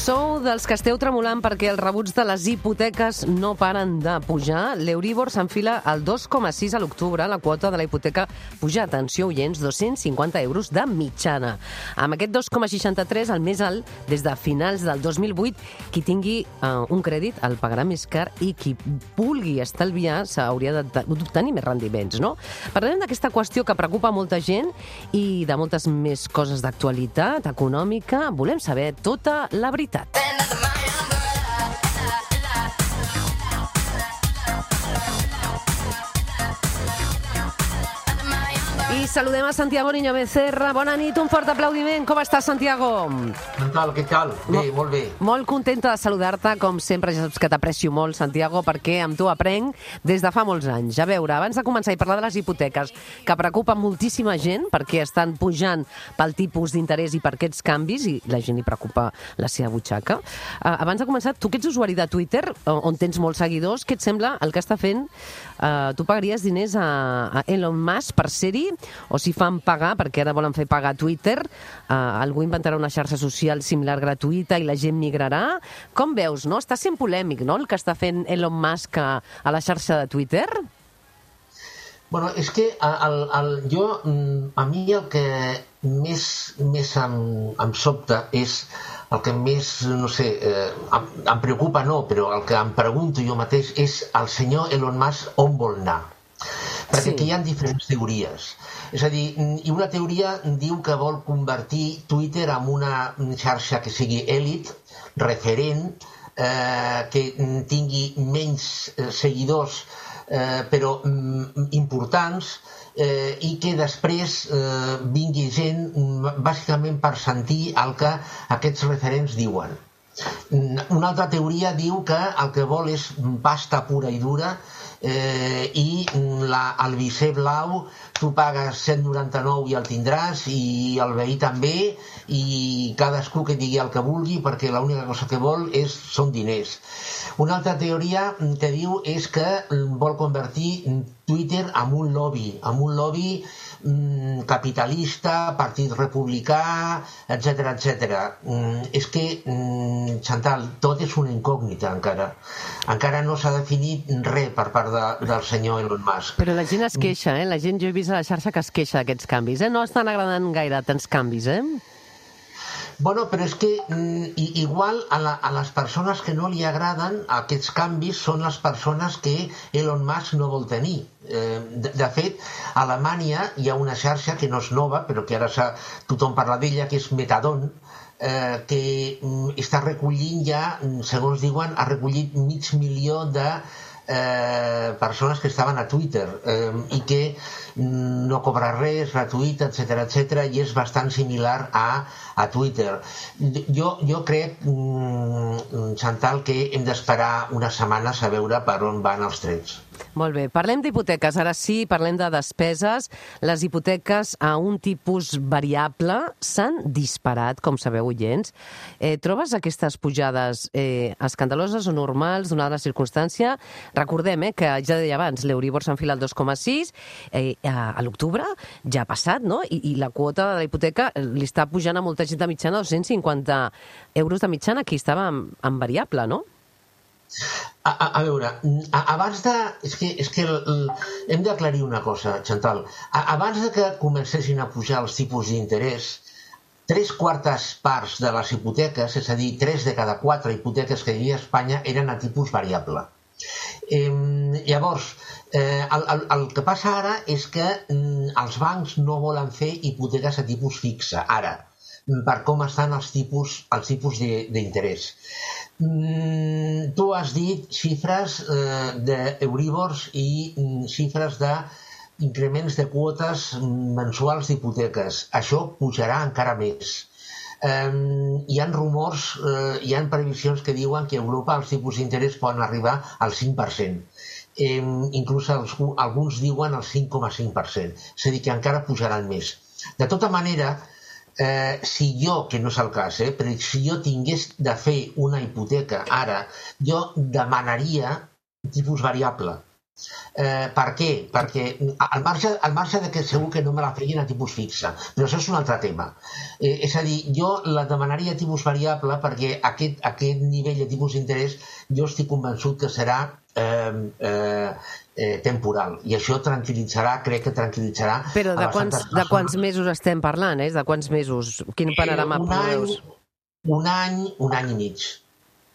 Sou dels que esteu tremolant perquè els rebuts de les hipoteques no paren de pujar. L'Euríbor s'enfila al 2,6 a l'octubre. La quota de la hipoteca puja, atenció, oients, 250 euros de mitjana. Amb aquest 2,63, el més alt des de finals del 2008, qui tingui uh, un crèdit el pagarà més car i qui vulgui estalviar s'hauria d'obtenir més rendiments, no? Parlem d'aquesta qüestió que preocupa molta gent i de moltes més coses d'actualitat econòmica. Volem saber tota la veritat veritat. Saludem a Santiago Niño Becerra. Bona nit, un fort aplaudiment. Com estàs, Santiago? Què tal, què tal? Bé, Mo molt bé. Molt contenta de saludar-te, com sempre, ja saps que t'aprecio molt, Santiago, perquè amb tu aprenc des de fa molts anys. A veure, abans de començar i parlar de les hipoteques, que preocupa moltíssima gent perquè estan pujant pel tipus d'interès i per aquests canvis, i la gent li preocupa la seva butxaca. Uh, abans de començar, tu que ets usuari de Twitter, on tens molts seguidors, què et sembla el que està fent? Uh, tu pagaries diners a, a Elon Musk per ser-hi o si fan pagar, perquè ara volen fer pagar Twitter, eh, algú inventarà una xarxa social similar gratuïta i la gent migrarà. Com veus, no? Està sent polèmic, no?, el que està fent Elon Musk a, a la xarxa de Twitter? Bueno, és que el, el, jo, mm, a mi el que més, més em, em sobta és el que més, no sé, eh, em, em preocupa no, però el que em pregunto jo mateix és el senyor Elon Musk on vol anar. Perquè sí. aquí hi ha diferents teories. És a dir, i una teoria diu que vol convertir Twitter en una xarxa que sigui èlit, referent, eh, que tingui menys eh, seguidors eh, però mm, importants eh, i que després eh, vingui gent mm, bàsicament per sentir el que aquests referents diuen. Una altra teoria diu que el que vol és pasta pura i dura eh, i la, el vicer blau tu pagues 199 i el tindràs i el veí també i cadascú que digui el que vulgui perquè l'única cosa que vol és, són diners. Una altra teoria que diu és que vol convertir Twitter en un lobby, en un lobby mm, capitalista, partit republicà, etc etc. Mm, és que, mm, Chantal, tot és una incògnita encara. Encara no s'ha definit res per part de, del senyor Elon Musk. Però la gent es queixa, eh? La gent, jo he vist a la xarxa que es queixa d'aquests canvis, eh? No estan agradant gaire tants canvis, eh? Bueno, però és que mm, igual a, la, a les persones que no li agraden aquests canvis són les persones que Elon Musk no vol tenir. Eh, de, de fet, a Alemanya hi ha una xarxa que no és nova, però que ara tothom parla d'ella, que és Metadon, eh, que mm, està recollint ja, mm, segons diuen, ha recollit mig milió de eh, persones que estaven a Twitter eh, i que no cobra res, gratuït, etc etc i és bastant similar a, a Twitter. Jo, jo crec, mm, Chantal, que hem d'esperar unes setmanes a veure per on van els trets. Molt bé, parlem d'hipoteques. Ara sí, parlem de despeses. Les hipoteques a un tipus variable s'han disparat, com sabeu, oients. Eh, trobes aquestes pujades eh, escandaloses o normals, donada la circumstància? Recordem eh, que, ja deia abans, l'Euribor s'enfila al 2,6, eh, a, a l'octubre ja ha passat, no? I, I la quota de la hipoteca li està pujant a molta gent de mitjana 250 euros de mitjana, aquí estava en, en variable, no? A, a, a veure, a, abans de... És que, és que el, el, hem d'aclarir una cosa, Chantal. A, abans de que comencessin a pujar els tipus d'interès, tres quartes parts de les hipoteques, és a dir, tres de cada quatre hipoteques que hi havia a Espanya, eren a tipus variable. Eh, llavors, eh, el, el, el que passa ara és que mm, els bancs no volen fer hipoteques a tipus fixe, ara per com estan els tipus, els tipus d'interès. Mm, tu has dit xifres eh, d'Euribors i mm, xifres de increments de quotes mensuals d'hipoteques. Això pujarà encara més. Eh, hi han rumors, eh, hi han previsions que diuen que a Europa els tipus d'interès poden arribar al 5%. Eh, inclús els, alguns diuen el 5,5%. És a dir, que encara pujaran més. De tota manera, eh, si jo, que no és el cas, eh, però si jo tingués de fer una hipoteca ara, jo demanaria tipus variable. Eh, per què? Perquè al marge, al marge de que segur que no me la feien a tipus fixa, però això és un altre tema. Eh, és a dir, jo la demanaria a tipus variable perquè aquest, aquest nivell de tipus d'interès jo estic convençut que serà eh, eh, eh, temporal i això tranquil·litzarà, crec que tranquil·litzarà Però de quants, de quants mesos estem parlant, eh? De quants mesos? Quin panorama eh, un any, un any, un any i mig.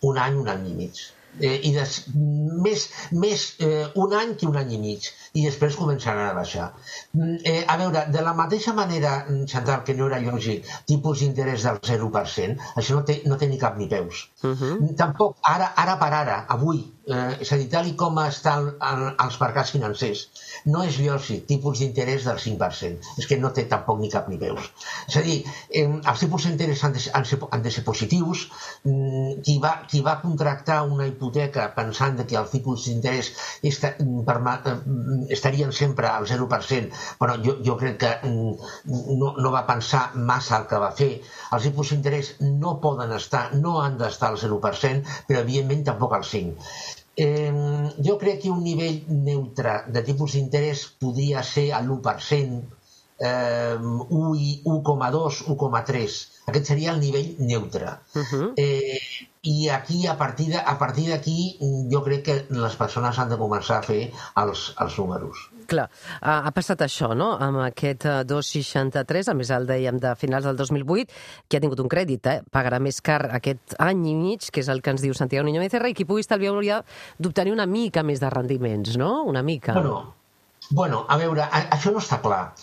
Un any, un any i mig eh, i des, més, més eh, un any que un any i mig i després començaran a baixar. Mm, eh, a veure, de la mateixa manera, mm, Chantal, que no era lògic, tipus d'interès del 0%, això no té, no té ni cap ni peus. Uh Mhm. -huh. Tampoc, ara, ara per ara, avui, eh, és a dir, tal com estan els mercats financers, no és lògic tipus d'interès del 5%. És que no té tampoc ni cap ni peus. És a dir, eh, els tipus d'interès han, han, han de ser positius. Mm, qui, va, qui va contractar una hipoteca pensant que el tipus d'interès mm, estarien sempre al 0%, però jo, jo crec que mm, no, no va pensar massa el que va fer. Els tipus d'interès no poden estar, no han d'estar al 0%, però evidentment tampoc al 5%. Eh, jo crec que un nivell neutre de tipus d'interès podria ser a l'1%, eh, 1,2, 1,3. Aquest seria el nivell neutre. Uh -huh. eh, I aquí, a partir de, a partir d'aquí, jo crec que les persones han de començar a fer els, els números. Clar, ha, ha passat això, no?, amb aquest uh, 2,63, a més el dèiem de finals del 2008, que ha tingut un crèdit, eh? pagarà més car aquest any i mig, que és el que ens diu Santiago Niño Becerra, i qui pugui estalviar hauria d'obtenir una mica més de rendiments, no?, una mica. Bueno, Bueno, a veure, això no està clar.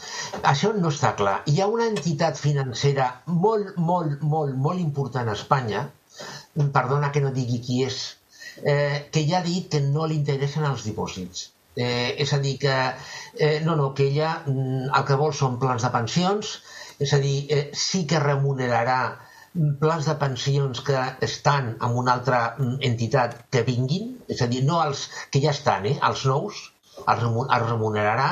Això no està clar. Hi ha una entitat financera molt, molt, molt, molt important a Espanya, perdona que no digui qui és, eh, que ja ha dit que no li interessen els dipòsits. Eh, és a dir, que eh, no, no, que ella mm, el que vol són plans de pensions, és a dir, eh, sí que remunerarà plans de pensions que estan en una altra mm, entitat que vinguin, és a dir, no els que ja estan, eh, els nous, els remunerarà,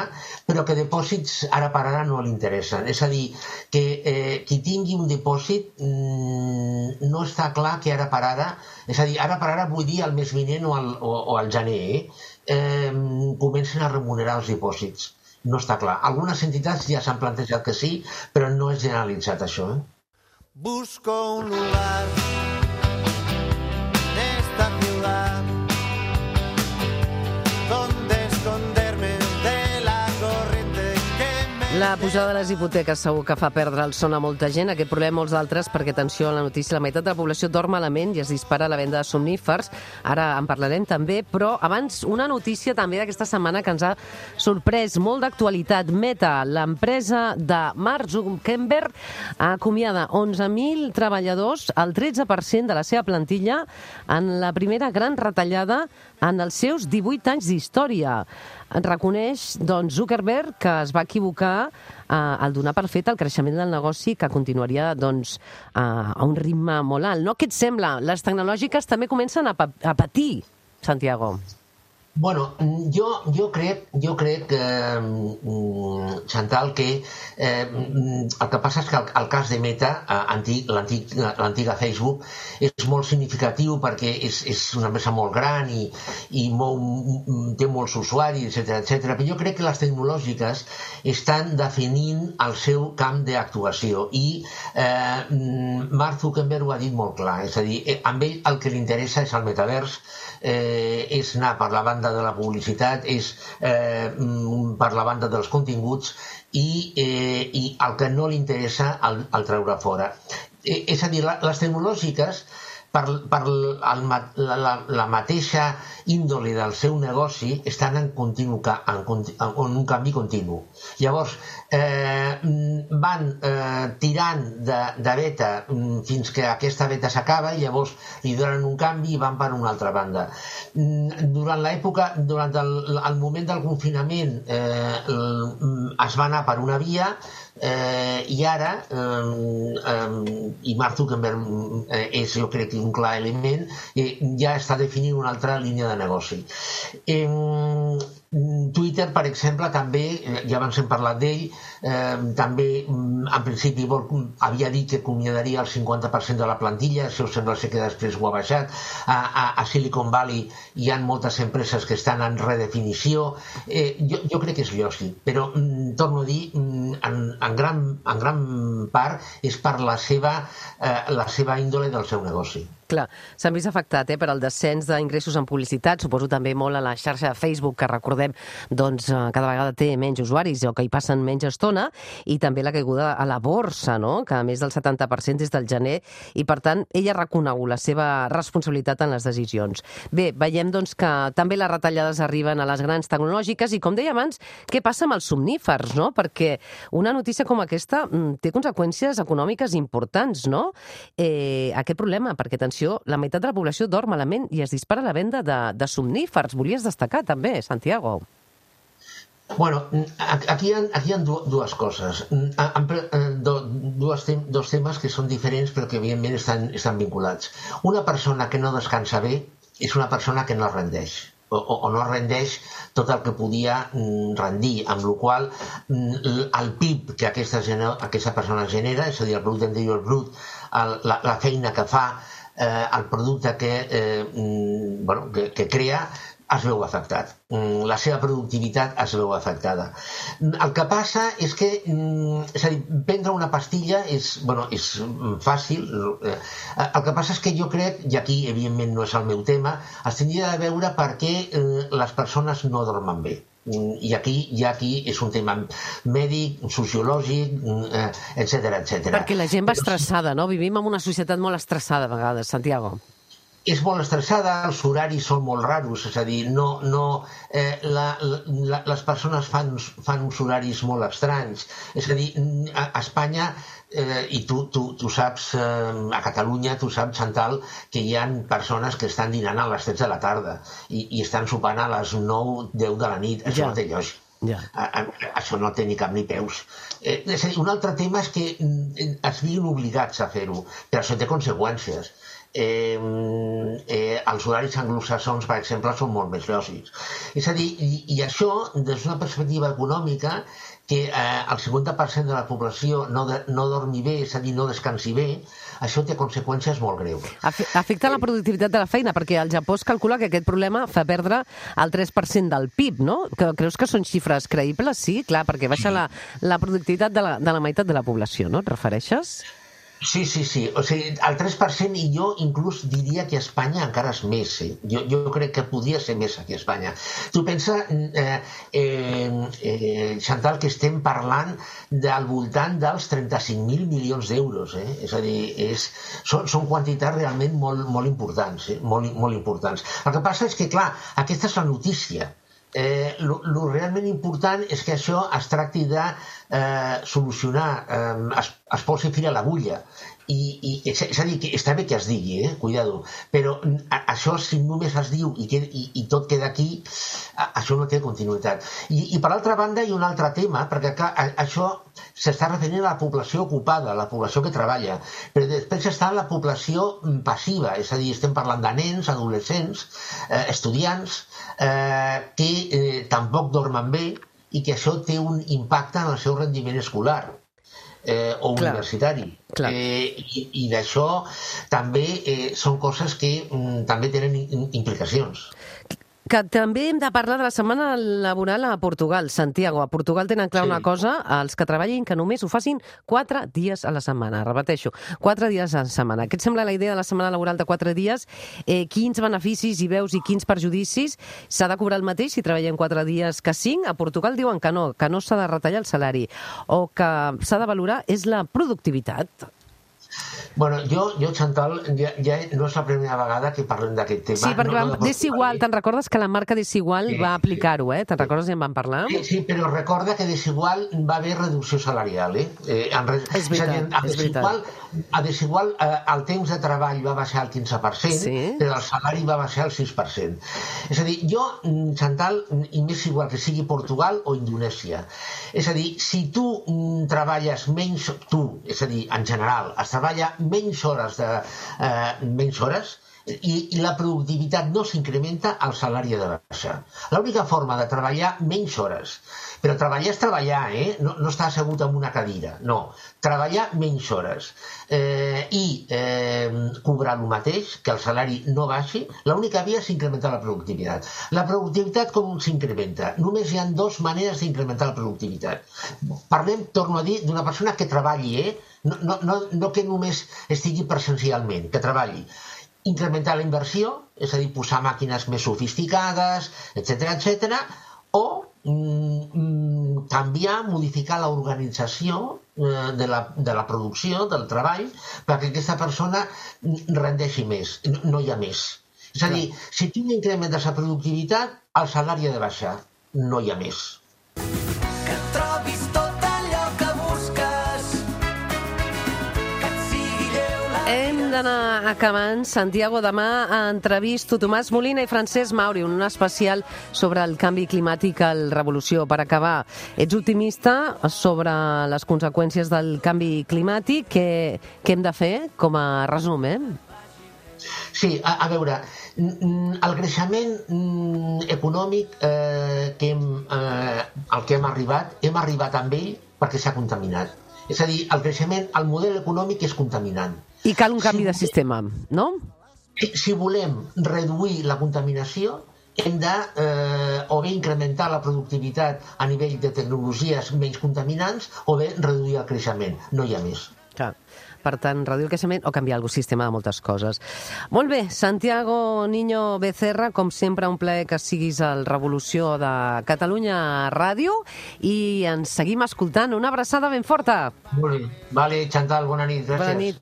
però que dipòsits ara per ara no li interessen. És a dir, que eh, qui tingui un dipòsit mmm, no està clar que ara per ara, és a dir, ara per ara vull dir el mes vinent o al, o, o al gener, eh, eh, comencen a remunerar els dipòsits. No està clar. Algunes entitats ja s'han plantejat que sí, però no és generalitzat això. Eh? Busco un lugar La pujada de les hipoteques segur que fa perdre el son a molta gent, aquest problema molts d'altres, perquè, atenció a la notícia, la meitat de la població dorm malament i es dispara la venda de somnífers. Ara en parlarem també, però abans una notícia també d'aquesta setmana que ens ha sorprès molt d'actualitat. Meta, l'empresa de Mark Zuckerberg, acomiada 11.000 treballadors, el 13% de la seva plantilla, en la primera gran retallada en els seus 18 anys d'història. Reconeix doncs, Zuckerberg que es va equivocar eh, al donar per fet el creixement del negoci que continuaria doncs, eh, a un ritme molt alt. No? Què et sembla? Les tecnològiques també comencen a, pa a patir, Santiago. Bueno, jo, jo crec, jo crec que, mm, Chantal, que eh, el que passa és que el, el cas de Meta, eh, l'antiga Facebook, és molt significatiu perquè és, és una empresa molt gran i, i mou, té molts usuaris, etc etc. però jo crec que les tecnològiques estan definint el seu camp d'actuació i eh, Mark Zuckerberg ho ha dit molt clar, és a dir, eh, amb ell el que li interessa és el metavers, eh, és anar per la banda de la publicitat, és eh, per la banda dels continguts i, eh, i el que no li interessa el, el treure fora. Eh, és a dir, la, les tecnològiques per, per el, la, la, la mateixa índole del seu negoci estan en, continu, en, en un canvi continu. Llavors, eh, van eh, tirant de, de beta fins que aquesta beta s'acaba i llavors li donen un canvi i van per una altra banda. Durant l'època, durant el, el moment del confinament eh, es va anar per una via eh, i ara eh, eh, i Mark Zuckerberg és jo crec un clar element eh, ja està definint una altra línia de negoci. Eh, Twitter, per exemple, també, eh, ja abans hem parlat d'ell, eh, també mm, en principi vol, havia dit que acomiadaria el 50% de la plantilla, això sembla ser que després ho ha baixat. A, a, a Silicon Valley hi ha moltes empreses que estan en redefinició. Eh, jo, jo crec que és lògic, però mm, torno a dir, mm, en, en, gran, en gran part és per la seva, eh, la seva índole del seu negoci. Clar, s'han vist afectat eh, per al descens d'ingressos en publicitat, suposo també molt a la xarxa de Facebook, que recordem doncs, eh, cada vegada té menys usuaris o que hi passen menys estona, i també la caiguda a la borsa, no? que a més del 70% des del gener, i per tant ella ha reconegut la seva responsabilitat en les decisions. Bé, veiem doncs, que també les retallades arriben a les grans tecnològiques i, com deia abans, què passa amb els somnífers, no? perquè una notícia com aquesta mm, té conseqüències econòmiques importants, no? Eh, aquest problema, perquè atenció, la meitat de la població dorm malament i es dispara la venda de, de somnífers. Volies destacar també, Santiago. Bueno, aquí hi ha, aquí hi ha du- dues coses. Mm, pre- eh, dues dos temes que són diferents però que evidentment estan, estan vinculats. Una persona que no descansa bé és una persona que no rendeix o, o, no rendeix tot el que podia mm, rendir, amb la qual mm, el PIB que aquesta, aquesta persona genera, és a dir, el producte interior brut, el, la, la feina que fa, eh, el producte que, eh, mm, bueno, que, que crea, es veu afectat. Mm, La seva productivitat es veu afectada. Mm, El que passa és que, és a dir, prendre una pastilla és, bueno, és fàcil. eh, El que passa és que jo crec, i aquí evidentment no és el meu tema, es tindria de veure per què eh, les persones no dormen bé. Mm, I aquí, i aquí és un tema mèdic, sociològic, mm, eh, etc etc. Perquè la gent va estressada, no? Vivim en una societat molt estressada a vegades, Santiago. És molt estressada, els horaris són molt raros, és a dir, no, no, eh, la, la, les persones fan, fan uns horaris molt estranys. És a dir, a, a Espanya, eh, i tu, tu, tu saps, eh, a Catalunya, tu saps, Chantal, que hi ha persones que estan dinant a les 13 de la tarda i, i estan sopant a les 9, 10 de la nit. Això Ja. no té lògic. Ja. A- a- Això no té ni cap ni peus. Eh, és a dir, un altre tema és que mm, es viguin obligats a fer-ho, però això té conseqüències. Eh, eh, els horaris anglosaxons, per exemple, són molt més lògics. És a dir, i, i això, des d'una perspectiva econòmica, que eh, el 50% de la població no, de, no dormi bé, és a dir, no descansi bé, això té conseqüències molt greus. Afe- Afecta la productivitat de la feina, perquè el Japó es calcula que aquest problema fa perdre el 3% del PIB, no? Que, creus que són xifres creïbles? Sí, clar, perquè baixa la, la productivitat de la, de la meitat de la població, no? Et refereixes? Sí, sí, sí. O sigui, el 3% i jo inclús diria que Espanya encara és més. Eh? Jo, jo crec que podria ser més aquí a Espanya. Tu pensa, eh, eh, eh, Chantal, que estem parlant del voltant dels 35.000 milions d'euros. Eh? És a dir, és, són, són quantitats realment molt, molt importants. Eh? Molt, molt importants. El que passa és que, clar, aquesta és la notícia. Eh, lo, realment important és que això es tracti de eh, solucionar, eh, es, es posi fil a l'agulla. I, i és, a dir, que està bé que es digui, eh? cuidado, però això si només es diu i, que, i, i tot queda aquí, això no té continuïtat. I, I per altra banda hi ha un altre tema, perquè clar, això s'està referint a la població ocupada, a la població que treballa, però després està la població mm, passiva, és a dir, estem parlant de nens, adolescents, eh, estudiants, eh, que eh, tampoc dormen bé i que això té un impacte en el seu rendiment escolar eh, o Clar. universitari. Clar. Eh, I i d'això també eh, són coses que mm, també tenen im- implicacions. Que també hem de parlar de la setmana laboral a Portugal, Santiago. A Portugal tenen clar Sí. una cosa, els que treballin que només ho facin quatre dies a la setmana. Repeteixo, quatre dies a la setmana. Què et sembla la idea de la setmana laboral de quatre dies? Eh, quins beneficis hi veus i quins perjudicis? S'ha de cobrar el mateix si treballem quatre dies que cinc? A Portugal diuen que no, que no s'ha de retallar el salari o que s'ha de valorar és la productivitat. Bueno, jo, jo Chantal, ja, ja no és la primera vegada que parlem d'aquest tema. Sí, perquè no, vam, Desigual, te'n recordes que la marca Desigual Sí, va aplicar-ho, eh? Te'n recordes i en vam parlar? Sí, sí, però recorda que Desigual va haver reducció salarial, eh? eh en. És veritat, és Desigual, a Desigual eh, el temps de treball va baixar al 15%, Sí. però el salari va baixar al 6%. És a dir, jo, mm, Chantal, mm, i m'és igual que sigui Portugal o Indonèsia, és a dir, si tu mm, treballes menys, tu, és a dir, en general, es treballa menys hores de, eh, menys hores, i, i la productivitat no s'incrementa, el salari ha de baixar. L'única forma de treballar menys hores, però treballar és treballar, eh? no, no estar assegut en una cadira, no, treballar menys hores eh, i eh, cobrar el mateix, que el salari no baixi, l'única via és incrementar la productivitat. La productivitat com s'incrementa? Només hi ha dues maneres d'incrementar la productivitat. Parlem, torno a dir, d'una persona que treballi, eh? no, no, no, no que només estigui presencialment, que treballi incrementar la inversió, és a dir, posar màquines més sofisticades, etc etc, o canviar, modificar l'organització eh, de, la, de la producció, del treball, perquè aquesta persona rendeixi més, no, hi ha més. És a dir, si tu incrementes la productivitat, el salari ha de baixar, no hi ha més. Hem d'anar acabant. Santiago, demà entrevisto Tomàs Molina i Francesc Mauri, un especial sobre el canvi climàtic al Revolució. Per acabar, ets optimista sobre les conseqüències del canvi climàtic? Què, què hem de fer com a resum, eh? Sí, a, a veure, el creixement mm, econòmic eh, que hem, eh, al que hem arribat, hem arribat amb ell perquè s'ha contaminat. És a dir, el creixement, el model econòmic és contaminant. I cal un canvi de sistema, no? Si- Si volem reduir la contaminació, hem de eh, o bé incrementar la productivitat a nivell de tecnologies menys contaminants o bé reduir el creixement. No hi ha més. Clar. Per tant, reduir el creixement o canviar el sistema de moltes coses. Molt bé, Santiago Niño Becerra, com sempre, un plaer que siguis al Revolució de Catalunya Ràdio i ens seguim escoltant. Una abraçada ben forta. Molt bé. Vale, Chantal, bona nit. Gràcies. Bona nit.